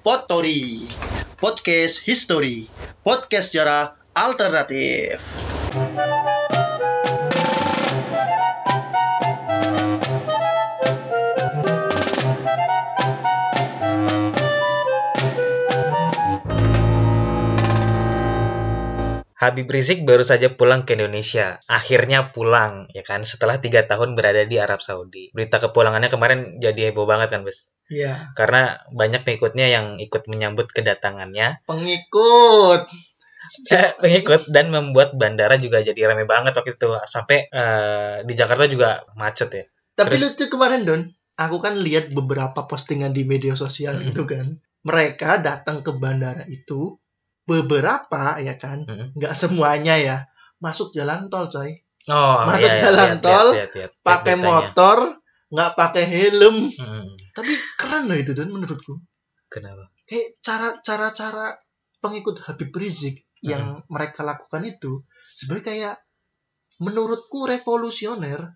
Potori Podcast History. Podcast sejarah alternatif Habib Rizik baru saja pulang ke Indonesia. Akhirnya pulang, ya kan? Setelah tiga tahun berada di Arab Saudi. Berita kepulangannya kemarin jadi heboh banget kan, Bes? Iya Karena banyak pengikutnya yang ikut menyambut kedatangannya. Pengikut Eh, pengikut dan membuat bandara juga jadi rame banget waktu itu. Sampai eh, di Jakarta juga macet ya. Tapi Terus- lucu kemarin Don Aku kan lihat beberapa postingan di media sosial Hmm. itu kan Mereka datang ke bandara itu Beberapa ya kan nggak semuanya ya Masuk jalan tol coy. Oh, Masuk iya, iya, jalan lihat, tol, pakai motor nggak pakai helm. Mm-mm. tapi keren loh itu dan menurutku. Kenapa? kayak cara cara cara pengikut Habib Rizik yang mereka lakukan itu sebenarnya kayak menurutku revolusioner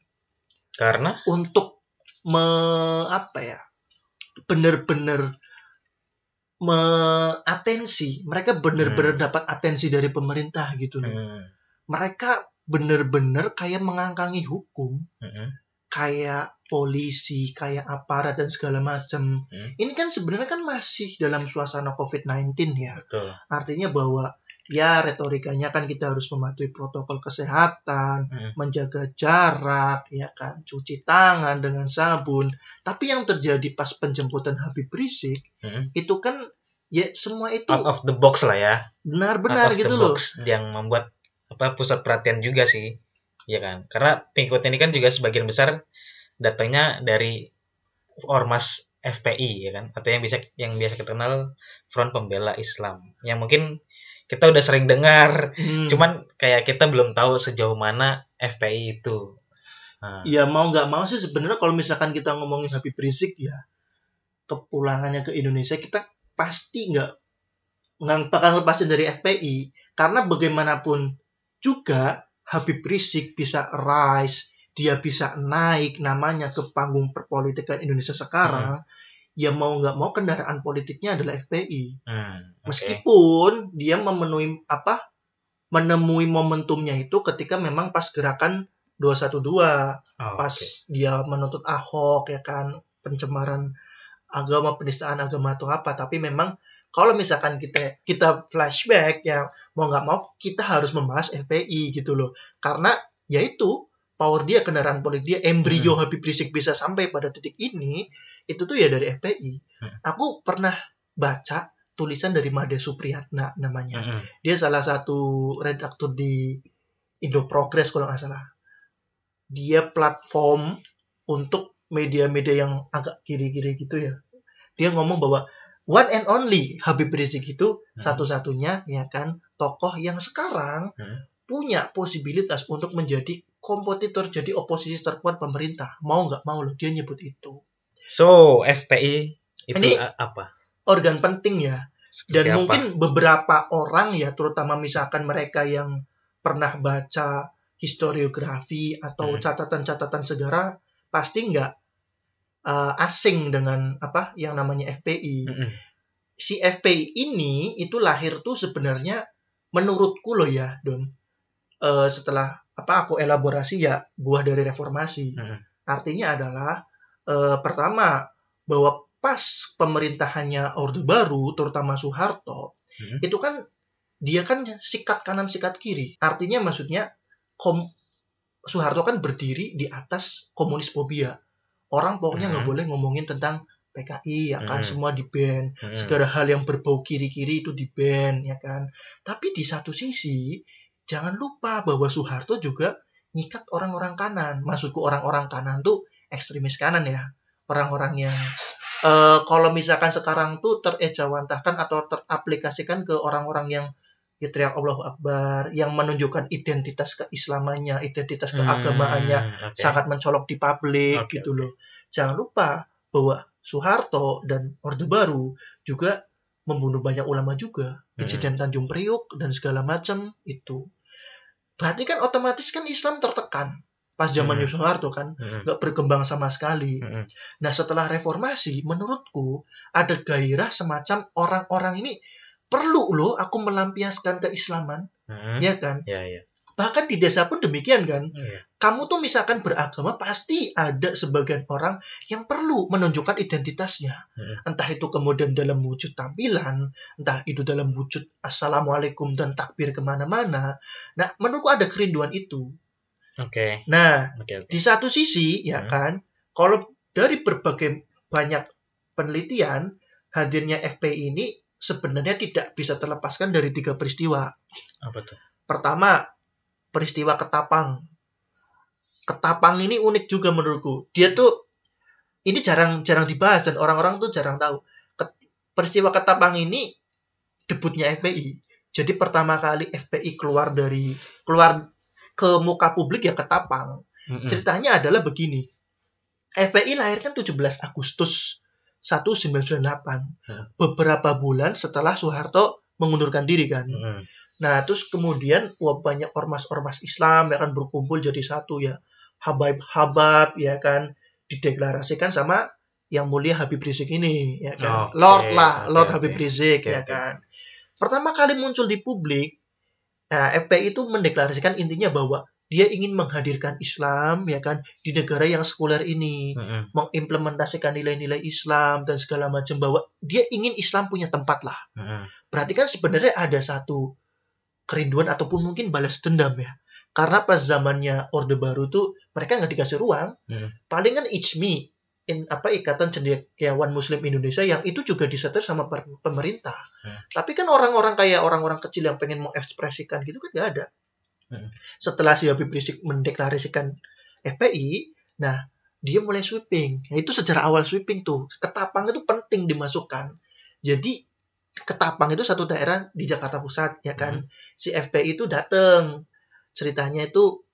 Karena? untuk me apa ya bener-bener me atensi mereka bener-bener dapat atensi dari pemerintah gitu loh Mm, mereka bener-bener kayak mengangkangi hukum mm-mm. kayak polisi, kayak aparat dan segala macam. Hmm. Ini kan sebenarnya kan masih dalam suasana COVID-19 ya. betul. Artinya bahwa ya retorikanya kan kita harus mematuhi protokol kesehatan, Hmm. menjaga jarak, ya kan, cuci tangan dengan sabun. Tapi yang terjadi pas penjemputan Habib Rizik Mm. itu kan ya semua itu Out of the box lah ya. benar-benar gitu the loh. yang membuat apa pusat perhatian juga sih ya kan karena pengikut ini kan juga sebagian besar datangnya dari ormas FPI ya kan atau yang bisa yang biasa kita kenal Front Pembela Islam yang mungkin kita udah sering dengar. Hmm. cuman kayak kita belum tahu sejauh mana FPI itu. Nah, Ya mau nggak mau sih sebenarnya kalau misalkan kita ngomongin Habib Rizik ya kepulangannya ke Indonesia kita pasti nggak nggak bakal lepasin dari FPI karena bagaimanapun juga Habib Rizik bisa rise dia bisa naik namanya ke panggung perpolitikan Indonesia sekarang ya mau nggak mau kendaraan politiknya adalah FPI hmm, oke. meskipun dia memenuhi apa menemui momentumnya itu ketika memang pas gerakan 212 Oh, pas dia menuntut Ahok ya kan pencemaran agama penistaan agama atau apa. Tapi memang kalau misalkan kita kita flashback ya mau nggak mau kita harus membahas FPI gitu loh. Karena yaitu power dia kendaraan politik dia embrio Habib Rizik bisa sampai pada titik ini itu tuh ya dari FPI Hmm. aku pernah baca tulisan dari Made Supriyatna namanya Mm-mm. dia salah satu redaktur di Indo Progress kalau nggak salah. Dia platform untuk media-media yang agak kiri-kiri gitu ya. Dia ngomong bahwa one and only Habib Rizik itu Hmm. satu-satunya ya kan tokoh yang sekarang Hmm. punya posibilitas untuk menjadi kompetitor jadi oposisi terkuat pemerintah. Mau nggak mau loh dia nyebut itu. so FPI itu Ini- apa Organ penting ya. Seperti dan apa? mungkin beberapa orang ya terutama misalkan mereka yang pernah baca historiografi atau Hmm. catatan-catatan sejarah pasti nggak uh, asing dengan apa yang namanya FPI. Mm-mm. Si FPI ini itu lahir tuh sebenarnya menurutku loh ya Don. Eh, setelah apa aku elaborasi ya buah dari reformasi. Mm-mm. Artinya adalah eh, pertama bahwa pas pemerintahannya Orde Baru terutama Soeharto Hmm. itu kan dia kan sikat kanan sikat kiri. Artinya maksudnya kom Soeharto kan berdiri di atas komunis fobia. Orang pokoknya nggak Hmm. boleh ngomongin tentang PKI ya kan Hmm. semua di ban Mm-mm. segala hal yang berbau kiri-kiri itu di ban ya kan tapi di satu sisi jangan lupa bahwa Soeharto juga nyikat orang-orang kanan maksudku orang-orang kanan tuh ekstremis kanan ya orang-orang yang eh, kalau misalkan sekarang tuh terejawantahkan atau teraplikasikan ke orang-orang yang ya teriak Allahu Akbar yang menunjukkan identitas keislamannya identitas keagamaannya Hmm, oke. sangat mencolok di publik Oke, gitu loh. Jangan lupa bahwa Soeharto dan Orde Baru juga membunuh banyak ulama juga. Hmm. Insiden Tanjung Priuk dan segala macam itu. Berarti kan otomatis kan Islam tertekan. pas zaman Hmm. Soeharto kan Mm-mm. nggak berkembang sama sekali. Mm-mm. Nah setelah reformasi, menurutku ada gairah semacam orang-orang ini perlu loh aku melampiaskan keislaman, Mm-mm. ya kan? Ya, ya. Bahkan di desa pun demikian kan. Iya. Kamu tuh misalkan beragama pasti ada sebagian orang yang perlu menunjukkan identitasnya. Mm-mm. Entah itu kemudian dalam wujud tampilan, entah itu dalam wujud assalamualaikum dan takbir ke mana-mana. Nah menurutku ada kerinduan itu. Oke. Nah Oke, oke. di satu sisi ya Hmm. kan kalau dari berbagai banyak penelitian hadirnya FPI ini sebenarnya tidak bisa terlepaskan dari tiga peristiwa Apa tuh? pertama peristiwa ketapang ketapang ini unik juga menurutku dia tuh ini jarang jarang dibahas dan orang-orang tuh jarang tahu Ket- peristiwa ketapang ini debutnya FPI jadi pertama kali FPI keluar dari keluar ke muka publik ya ketapang Mm-mm. ceritanya adalah begini. FPI lahir kan 17 Agustus 1998. Hmm. Beberapa bulan setelah Soeharto mengundurkan diri kan. Mm-mm. Nah, terus kemudian wah banyak ormas-ormas Islam yang akan berkumpul jadi satu ya. Habib-habab ya kan dideklarasikan sama yang mulia Habib Rizik ini ya kan. Oke, Lord lah, oke, Lord oke. Habib Rizik Oke, ya oke. kan. Pertama kali muncul di publik Nah, FPI itu mendeklarasikan intinya bahwa dia ingin menghadirkan Islam ya kan di negara yang sekuler ini, Mm-mm. mengimplementasikan nilai-nilai Islam dan segala macam bahwa dia ingin Islam punya tempat lah. Mm-mm. Berarti kan sebenarnya ada satu kerinduan ataupun mungkin balas dendam ya. Karena pas zamannya Orde Baru tuh mereka nggak dikasih ruang. Hmm. Paling kan in apa ikatan cendekiawan Muslim Indonesia yang itu juga disetir sama pemerintah. Hmm. Tapi kan orang-orang kayak orang-orang kecil yang pengen mengekspresikan gitu kan nggak ada. Hmm. Setelah si Habib Rizik mendeklarasikan FPI, nah dia mulai sweeping. Nah, itu sejarah awal sweeping tuh. Ketapang itu penting dimasukkan. Jadi Ketapang itu satu daerah di Jakarta Pusat ya kan. Si FPI itu datang. Ceritanya itu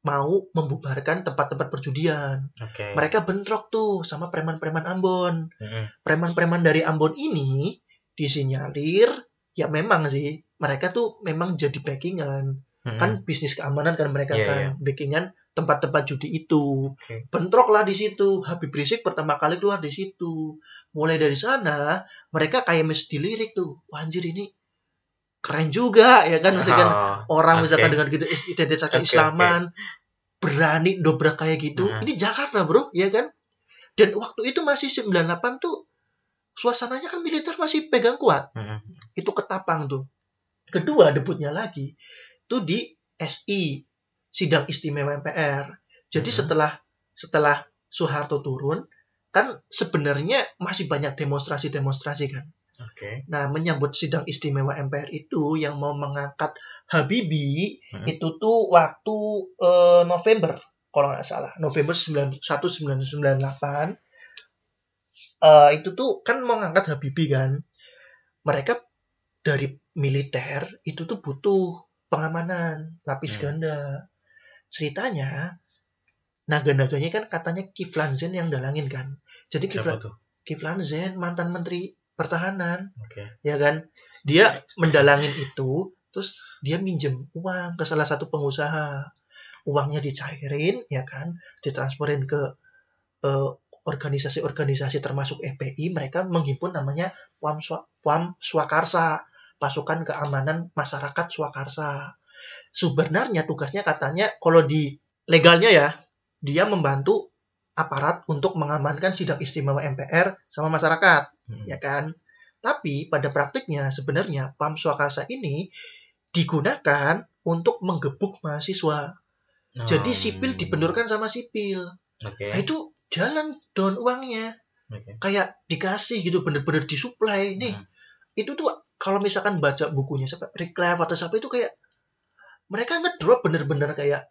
mau membubarkan tempat-tempat perjudian. Oke. Mereka bentrok tuh sama preman-preman Ambon. Mm-mm. Preman-preman dari Ambon ini disinyalir ya memang sih mereka tuh memang jadi backingan. Mm-mm. Kan bisnis keamanan kan mereka Hmm. Iya, kan iya. backingan tempat-tempat judi itu. Oke. Bentrok lah di situ. Habib Rizik pertama kali keluar di situ. Mulai dari sana mereka kayak mesti dilirik tuh. Wah, anjir ini keren juga ya kan misalkan Oh, orang oke. misalkan dengan gitu identitas keislaman berani dobrak kayak gitu Hmm. ini Jakarta bro ya kan dan waktu itu masih 98 tuh suasananya kan militer masih pegang kuat Mm-mm. itu ketapang tuh kedua debutnya lagi tuh di SI sidang istimewa MPR jadi Hmm. setelah setelah Soeharto turun kan sebenarnya masih banyak demonstrasi-demonstrasi kan Oke. Nah, menyambut sidang istimewa MPR itu yang mau mengangkat Habibie Hmm. itu tuh waktu eh, November kalau nggak salah, November 9 1998 eh, itu tuh kan mau ngangkat Habibie kan. Mereka dari militer itu tuh butuh pengamanan, lapis Hmm. ganda. Ceritanya naga-naganya kan katanya Kiflan Zen yang dalangin kan. Jadi Kiflan Zen mantan menteri pertahanan. Oke. ya kan? Dia mendalangin itu terus dia minjem uang ke salah satu pengusaha. Uangnya dicairin ya kan? Ditransferin ke eh, organisasi-organisasi termasuk FPI mereka menghimpun namanya Pam Swa- Pam Swakarsa pasukan keamanan masyarakat Swakarsa sebenarnya tugasnya katanya kalau di legalnya ya dia membantu aparat untuk mengamankan sidang istimewa MPR sama masyarakat Mm. ya kan? Tapi pada praktiknya sebenarnya PAM Swakarsa ini digunakan untuk menggebuk mahasiswa. Jadi Oh. sipil dibenturkan sama sipil. Oke. Nah, itu jalan don uangnya. Oke. Kayak dikasih gitu bener-bener disuplai. Nih, Hmm. itu tuh kalau misalkan baca bukunya siapa Rick atau siapa itu kayak mereka ngedrop bener-bener kayak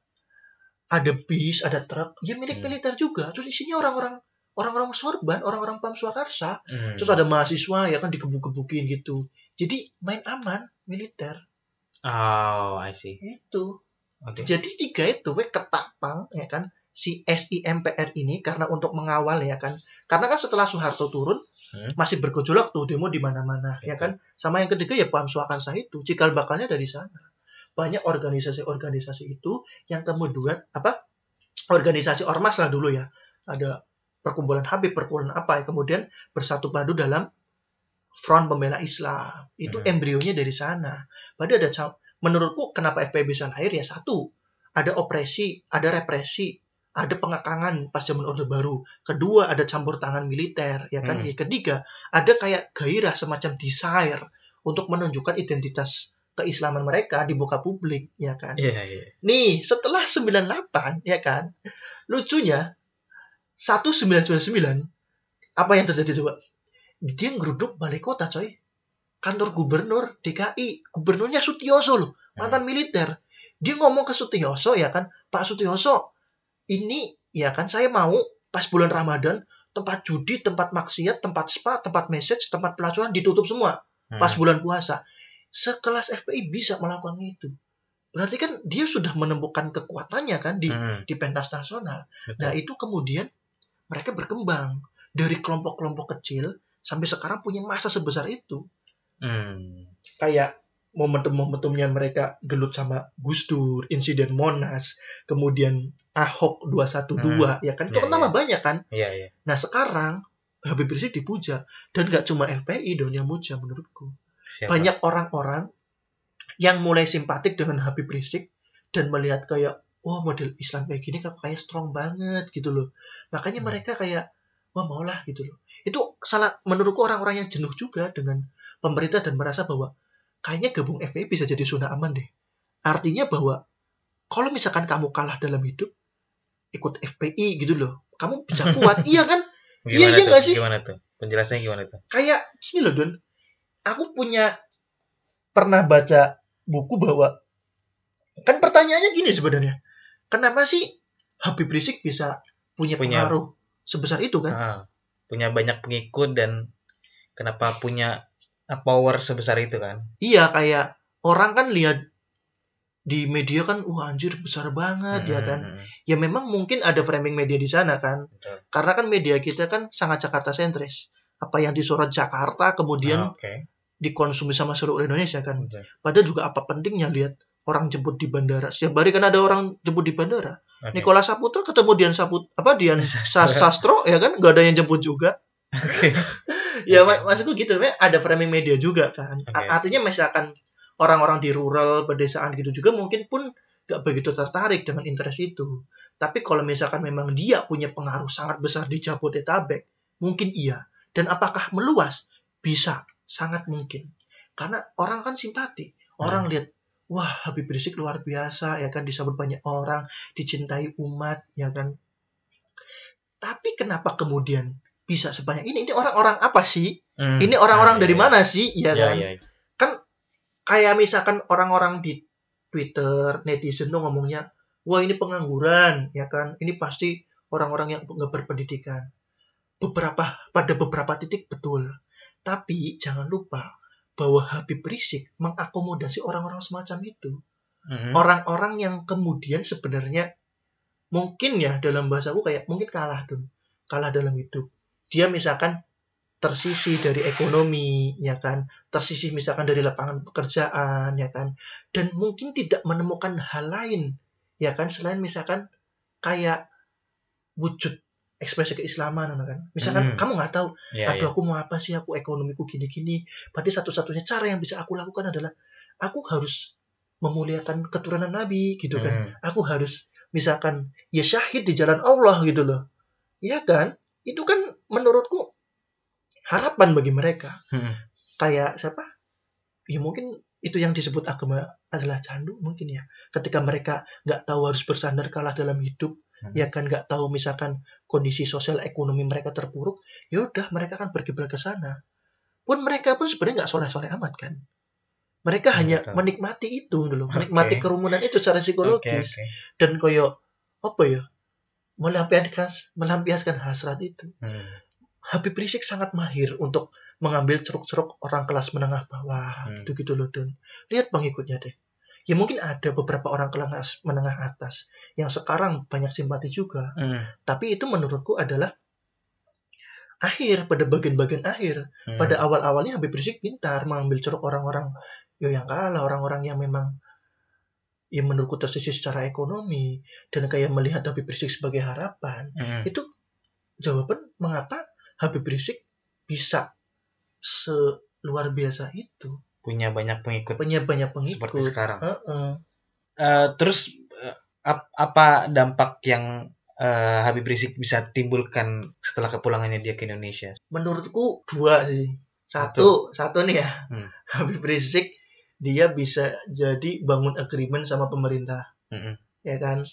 ada bis, ada truk, ya milik Hmm. militer juga. Terus isinya orang-orang orang-orang sorban, orang-orang PAM Swakarsa. Mm. Terus ada mahasiswa ya kan digebuk-gebukin gitu. Jadi main aman militer Oh, I see. itu. Oke. Jadi tiga itu we ketapang ya kan si SIMPR ini karena untuk mengawal ya kan. Karena kan setelah Soeharto turun Hmm. masih bergejolak tuh demo di mana-mana ya kan. Sama yang ketiga ya Pam Swakarsa itu cikal bakalnya dari sana. Banyak organisasi-organisasi itu yang kemudian apa organisasi ormas lah dulu ya. Ada perkumpulan Habib perkumpulan apa ya kemudian bersatu padu dalam front pembela Islam. Itu Hmm. embrionya dari sana. Padahal ada menurutku kenapa FPI bisa lahir ya satu ada opresi ada represi ada pengekangan pas zaman Orde Baru. Kedua ada campur tangan militer ya kan? Hmm. ketiga ada kayak gairah semacam desire untuk menunjukkan identitas keislaman mereka di muka publik ya kan Iya, iya. Nih, setelah 98, ya kan? Lucunya, 1999, apa yang terjadi coba? Dia ngeruduk balai kota, coy. Kantor gubernur DKI. Gubernurnya Sutioso loh, mantan militer. Dia ngomong ke Sutioso, ya kan? Pak Sutioso, ini, ya kan, saya mau pas bulan Ramadan, tempat judi, tempat maksiat, tempat spa, tempat message, tempat pelacuran ditutup semua pas Hmm. bulan puasa. Sekelas FPI bisa melakukan itu. Berarti kan dia sudah menemukan kekuatannya kan di Hmm, di pentas nasional. betul. Nah, itu kemudian mereka berkembang dari kelompok-kelompok kecil sampai sekarang punya masa sebesar itu. Hmm. Kayak momentum-momentumnya mereka gelut sama Gus Dur, insiden Monas, kemudian Ahok 212 ya kan itu Ya, kan tambah banyak kan. Iya, iya. Nah, sekarang Habib Rizik dipuja dan gak cuma FPI dong yang muja menurutku Siapa? banyak orang-orang yang mulai simpatik dengan Habib Rizik dan melihat kayak wah model Islam kayak gini kok kayak strong banget gitu loh makanya Hmm. mereka kayak wah maulah gitu loh itu salah menurutku orang-orang yang jenuh juga dengan pemerintah dan merasa bahwa kayaknya gabung FPI bisa jadi zona aman deh artinya bahwa kalau misalkan kamu kalah dalam hidup ikut FPI gitu loh kamu bisa kuat iya kan Iya, Gimana iya tuh? nggak sih? Gimana tuh? Penjelasannya gimana tuh? kayak gini loh Don aku punya pernah baca buku bahwa kan pertanyaannya gini sebenarnya kenapa sih Habib Rizik bisa punya, Punya. pengaruh sebesar itu kan Ah, punya banyak pengikut dan kenapa punya uh, power sebesar itu kan? iya kayak orang kan lihat di media kan wah anjir besar banget ya kan Hmm, ya memang mungkin ada framing media di sana kan Betul. karena kan media kita kan sangat Jakarta sentris apa yang disorot Jakarta kemudian Ah, Oke. dikonsumsi sama seluruh Indonesia kan Betul. Padahal juga apa pentingnya lihat orang jemput di bandara. Setiap hari kan ada orang jemput di bandara. Oke. Nikola Saputra ketemu Dian Saput apa Dian Sastro. Sas- Sastro ya kan nggak ada yang jemput juga. Oke. Ya Oke. mak- maksudku gitu, ada framing media juga kan. Oke. A- Artinya misalkan orang-orang di rural, pedesaan gitu juga mungkin pun nggak begitu tertarik dengan interest itu. Tapi kalau misalkan memang dia punya pengaruh sangat besar di Jabodetabek, mungkin iya. Dan apakah meluas? Bisa, sangat mungkin. Karena orang kan simpati. Orang lihat, wah Habib Rizik luar biasa, ya kan disambut banyak orang, dicintai umat, ya kan. Tapi kenapa kemudian bisa sebanyak ini? Ini orang-orang apa sih? Hmm. Ini orang-orang Ah, dari iya, mana sih? Ya Iya, kan? iya. Kayak misalkan orang-orang di Twitter, netizen tuh ngomongnya, wah ini pengangguran, ya kan? Ini pasti orang-orang yang nggak berpendidikan. Beberapa pada beberapa titik betul. Tapi jangan lupa bahwa Habib Rizik mengakomodasi orang-orang semacam itu. Mhm. Orang-orang yang kemudian sebenarnya mungkin ya dalam bahasaku kayak mungkin kalah dong. Kalah dalam hidup. Dia misalkan tersisi dari ekonomi, ya kan? Tersisi misalkan dari lapangan pekerjaan, ya kan? Dan mungkin tidak menemukan hal lain, ya kan? Selain misalkan kayak wujud ekspresi keislaman, ya kan? Misalkan Hmm. kamu nggak tahu, Iya, aduh iya. aku mau apa sih aku ekonomiku gini-gini berarti satu-satunya cara yang bisa aku lakukan adalah aku harus memuliakan keturunan Nabi gitu kan Hmm. aku harus misalkan ya syahid di jalan Allah gitu loh Iya kan itu kan menurutku harapan bagi mereka Hmm. kayak siapa ya mungkin itu yang disebut agama adalah candu mungkin ya ketika mereka nggak tahu harus bersandar kalah dalam hidup. Ya kan nggak tahu misalkan kondisi sosial ekonomi mereka terpuruk ya udah mereka kan berkiblat ke sana pun mereka pun sebenarnya nggak soleh soleh amat kan mereka Hmm, hanya betul. menikmati itu dulu menikmati Oke. kerumunan itu secara psikologis oke. dan koyo apa ya melampiaskan melampiaskan hasrat itu Hmm. Habib Rizik sangat mahir untuk mengambil ceruk-ceruk orang kelas menengah bawah Hmm. gitu-gitu loh Don. Lihat pengikutnya deh. Ya mungkin ada beberapa orang kelas menengah atas yang sekarang banyak simpati juga. Hmm. Tapi itu menurutku adalah akhir pada bagian-bagian akhir. Hmm. Pada awal-awalnya Habib Rizik pintar mengambil ceruk orang-orang yo yang kalah, orang-orang yang memang ya menurutku tersisih secara ekonomi dan kayak melihat Habib Rizik sebagai harapan Mm. itu jawaban mengapa Habib Rizik bisa seluar biasa itu punya banyak pengikut punya banyak pengikut seperti sekarang. Heeh. Eh, terus eh, ap- apa dampak yang eh, Habib Rizik bisa timbulkan setelah kepulangannya dia ke Indonesia? menurutku dua sih satu satu nih ya Hmm. Habib Rizik dia bisa jadi bangun agreement sama pemerintah Mm-mm. ya kan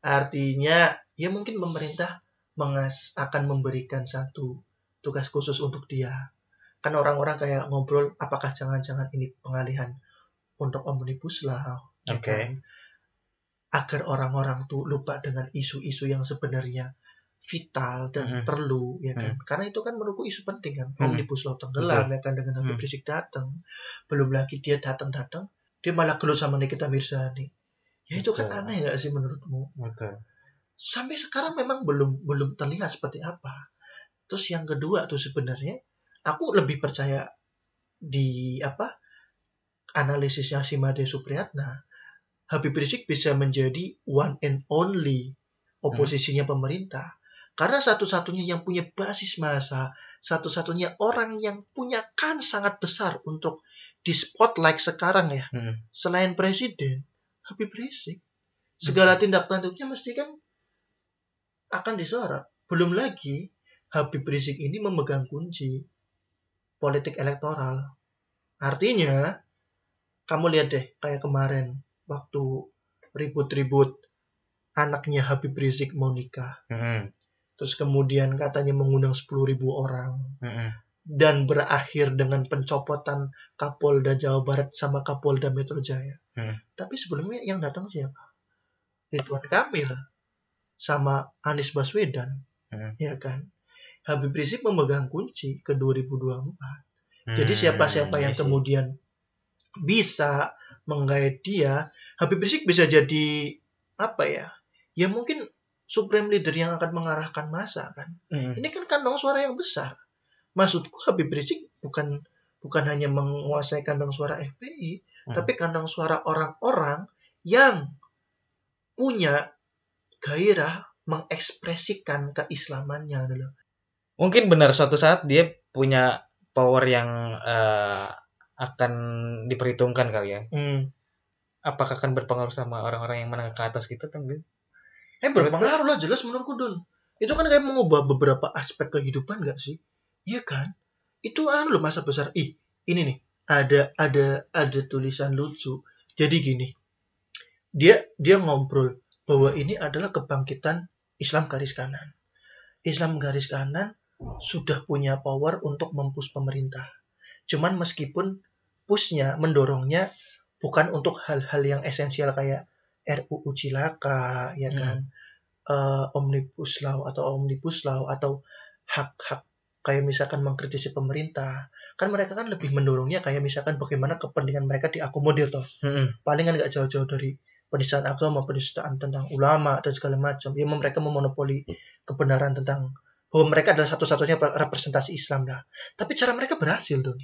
artinya ya mungkin pemerintah mengas akan memberikan satu tugas khusus untuk dia kan orang-orang kayak ngobrol apakah jangan-jangan ini pengalihan untuk omnibus law ya Oke. kan? agar orang-orang tuh lupa dengan isu-isu yang sebenarnya vital dan Mhm. perlu ya kan karena itu kan menurutku isu penting kan Mhm. omnibus law tenggelam ya kan dengan Habib Mhm. Rizik datang belum lagi dia datang-datang dia malah gelut sama Nikita Mirzani ya itu kan Betul. aneh nggak sih menurutmu Betul. sampai sekarang memang belum belum terlihat seperti apa terus yang kedua tuh sebenarnya aku lebih percaya di apa analisisnya si Made Supriyatna Habib Rizik bisa menjadi one and only oposisinya pemerintah. Karena satu-satunya yang punya basis massa satu-satunya orang yang punya kan sangat besar untuk di spotlight sekarang ya Mm. selain presiden Habib Rizik. Segala tindak tanduknya mesti kan akan disorot. Belum lagi Habib Rizik ini memegang kunci politik elektoral artinya kamu lihat deh kayak kemarin waktu ribut-ribut anaknya Habib Rizik mau nikah Mm-mm. terus kemudian katanya mengundang 10.000 orang Mm-mm. dan berakhir dengan pencopotan Kapolda Jawa Barat sama Kapolda Metro Jaya. Hmm. Tapi sebelumnya yang datang siapa? Ridwan Kamil sama Anies Baswedan, Hmm. ya kan? Habib Rizik memegang kunci ke 2024. Jadi siapa-siapa yang Hmm, I see. kemudian bisa menggait dia, Habib Rizik bisa jadi apa ya? Ya mungkin supreme leader yang akan mengarahkan masa kan. Mm. Ini kan kantong suara yang besar. Maksudku Habib Rizik bukan bukan hanya menguasai kantong suara FPI, Hmm. tapi kantong suara orang-orang yang punya gairah mengekspresikan keislamannya dulu. Mungkin benar suatu saat dia punya power yang eh, akan diperhitungkan kali ya. Hmm. Apakah akan berpengaruh sama orang-orang yang menengah ke atas gitu tenggelam? Eh berpengaruh lah jelas menurutku Dun. Itu kan kayak mengubah beberapa aspek kehidupan gak sih? Iya kan? Itu kan loh masa besar. Ih, ini nih ada ada ada tulisan lucu. Jadi gini. Dia dia ngobrol bahwa ini adalah kebangkitan Islam garis kanan. Islam garis kanan sudah punya power untuk mempush pemerintah. Cuman meskipun pushnya mendorongnya bukan untuk hal-hal yang esensial kayak RUU Cilaka, ya Hmm. kan, eh, omnibus law atau omnibus law atau hak-hak kayak misalkan mengkritisi pemerintah, kan mereka kan lebih mendorongnya kayak misalkan bagaimana kepentingan mereka diakomodir toh. Mm-mm. Paling kan nggak jauh-jauh dari penistaan agama, penistaan tentang ulama dan segala macam. Ya mereka memonopoli kebenaran tentang bahwa mereka adalah satu-satunya representasi Islam lah. Tapi cara mereka berhasil dong.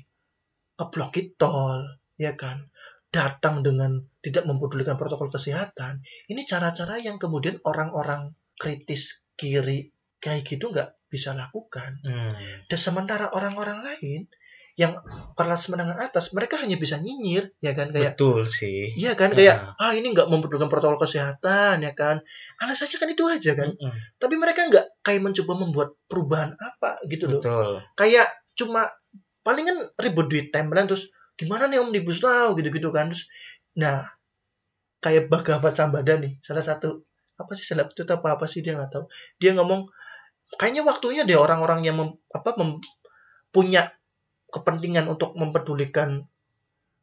Ngeblokir tol, ya kan. Datang dengan tidak mempedulikan protokol kesehatan. Ini cara-cara yang kemudian orang-orang kritis kiri kayak gitu nggak bisa lakukan. Hmm. Dan sementara orang-orang lain yang kelas menengah atas, mereka hanya bisa nyinyir, ya kan? Kayak Betul sih. Iya kan? Kayak ah ini nggak mempedulikan protokol kesehatan ya kan? Alasannya kan itu aja kan? Mm-mm. tapi mereka nggak kayak mencoba membuat perubahan apa gitu loh. Betul. kayak cuma paling kan ribut di timeline terus gimana nih omnibus law gitu-gitu kan. Terus nah kayak Bhagavad Sambada nih salah satu apa sih seleb itu apa apa sih dia nggak tahu. Dia ngomong kayaknya waktunya deh orang-orang yang mem- apa mem- punya kepentingan untuk mempedulikan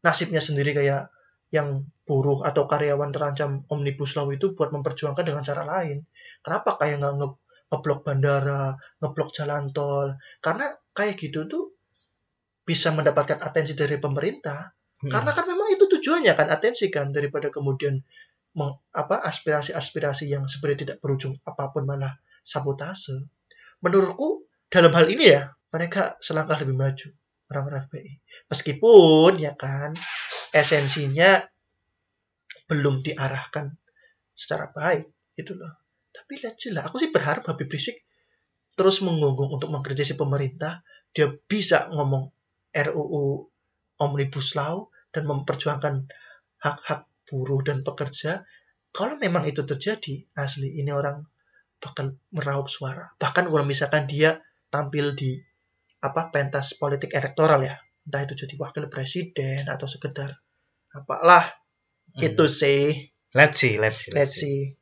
nasibnya sendiri kayak yang buruh atau karyawan terancam omnibus law itu buat memperjuangkan dengan cara lain. Kenapa kayak nggak nge ngeblok bandara, ngeblok jalan tol? Karena kayak gitu tuh bisa mendapatkan atensi dari pemerintah. Mm. Karena kan memang itu tujuannya kan atensi kan daripada kemudian meng- apa aspirasi-aspirasi yang sebenarnya tidak berujung apa pun malah sabotase. Menurutku dalam hal ini ya mereka selangkah lebih maju orang-orang FPI. Meskipun ya kan esensinya belum diarahkan secara baik gitu loh. Tapi lihat lah aku sih berharap Habib Rizik terus menggonggong untuk mengkritisi pemerintah. Dia bisa ngomong RUU Omnibus Law dan memperjuangkan hak-hak buruh dan pekerja. Kalau memang itu terjadi asli ini orang bakal meraup suara. Bahkan kalau misalkan dia tampil di apa pentas politik elektoral ya. Entah itu jadi wakil presiden atau sekedar apalah. Hmm. itu sih. Let's see, let's see. let's see.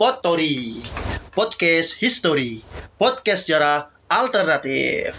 Potori Podcast History. Podcast sejarah alternatif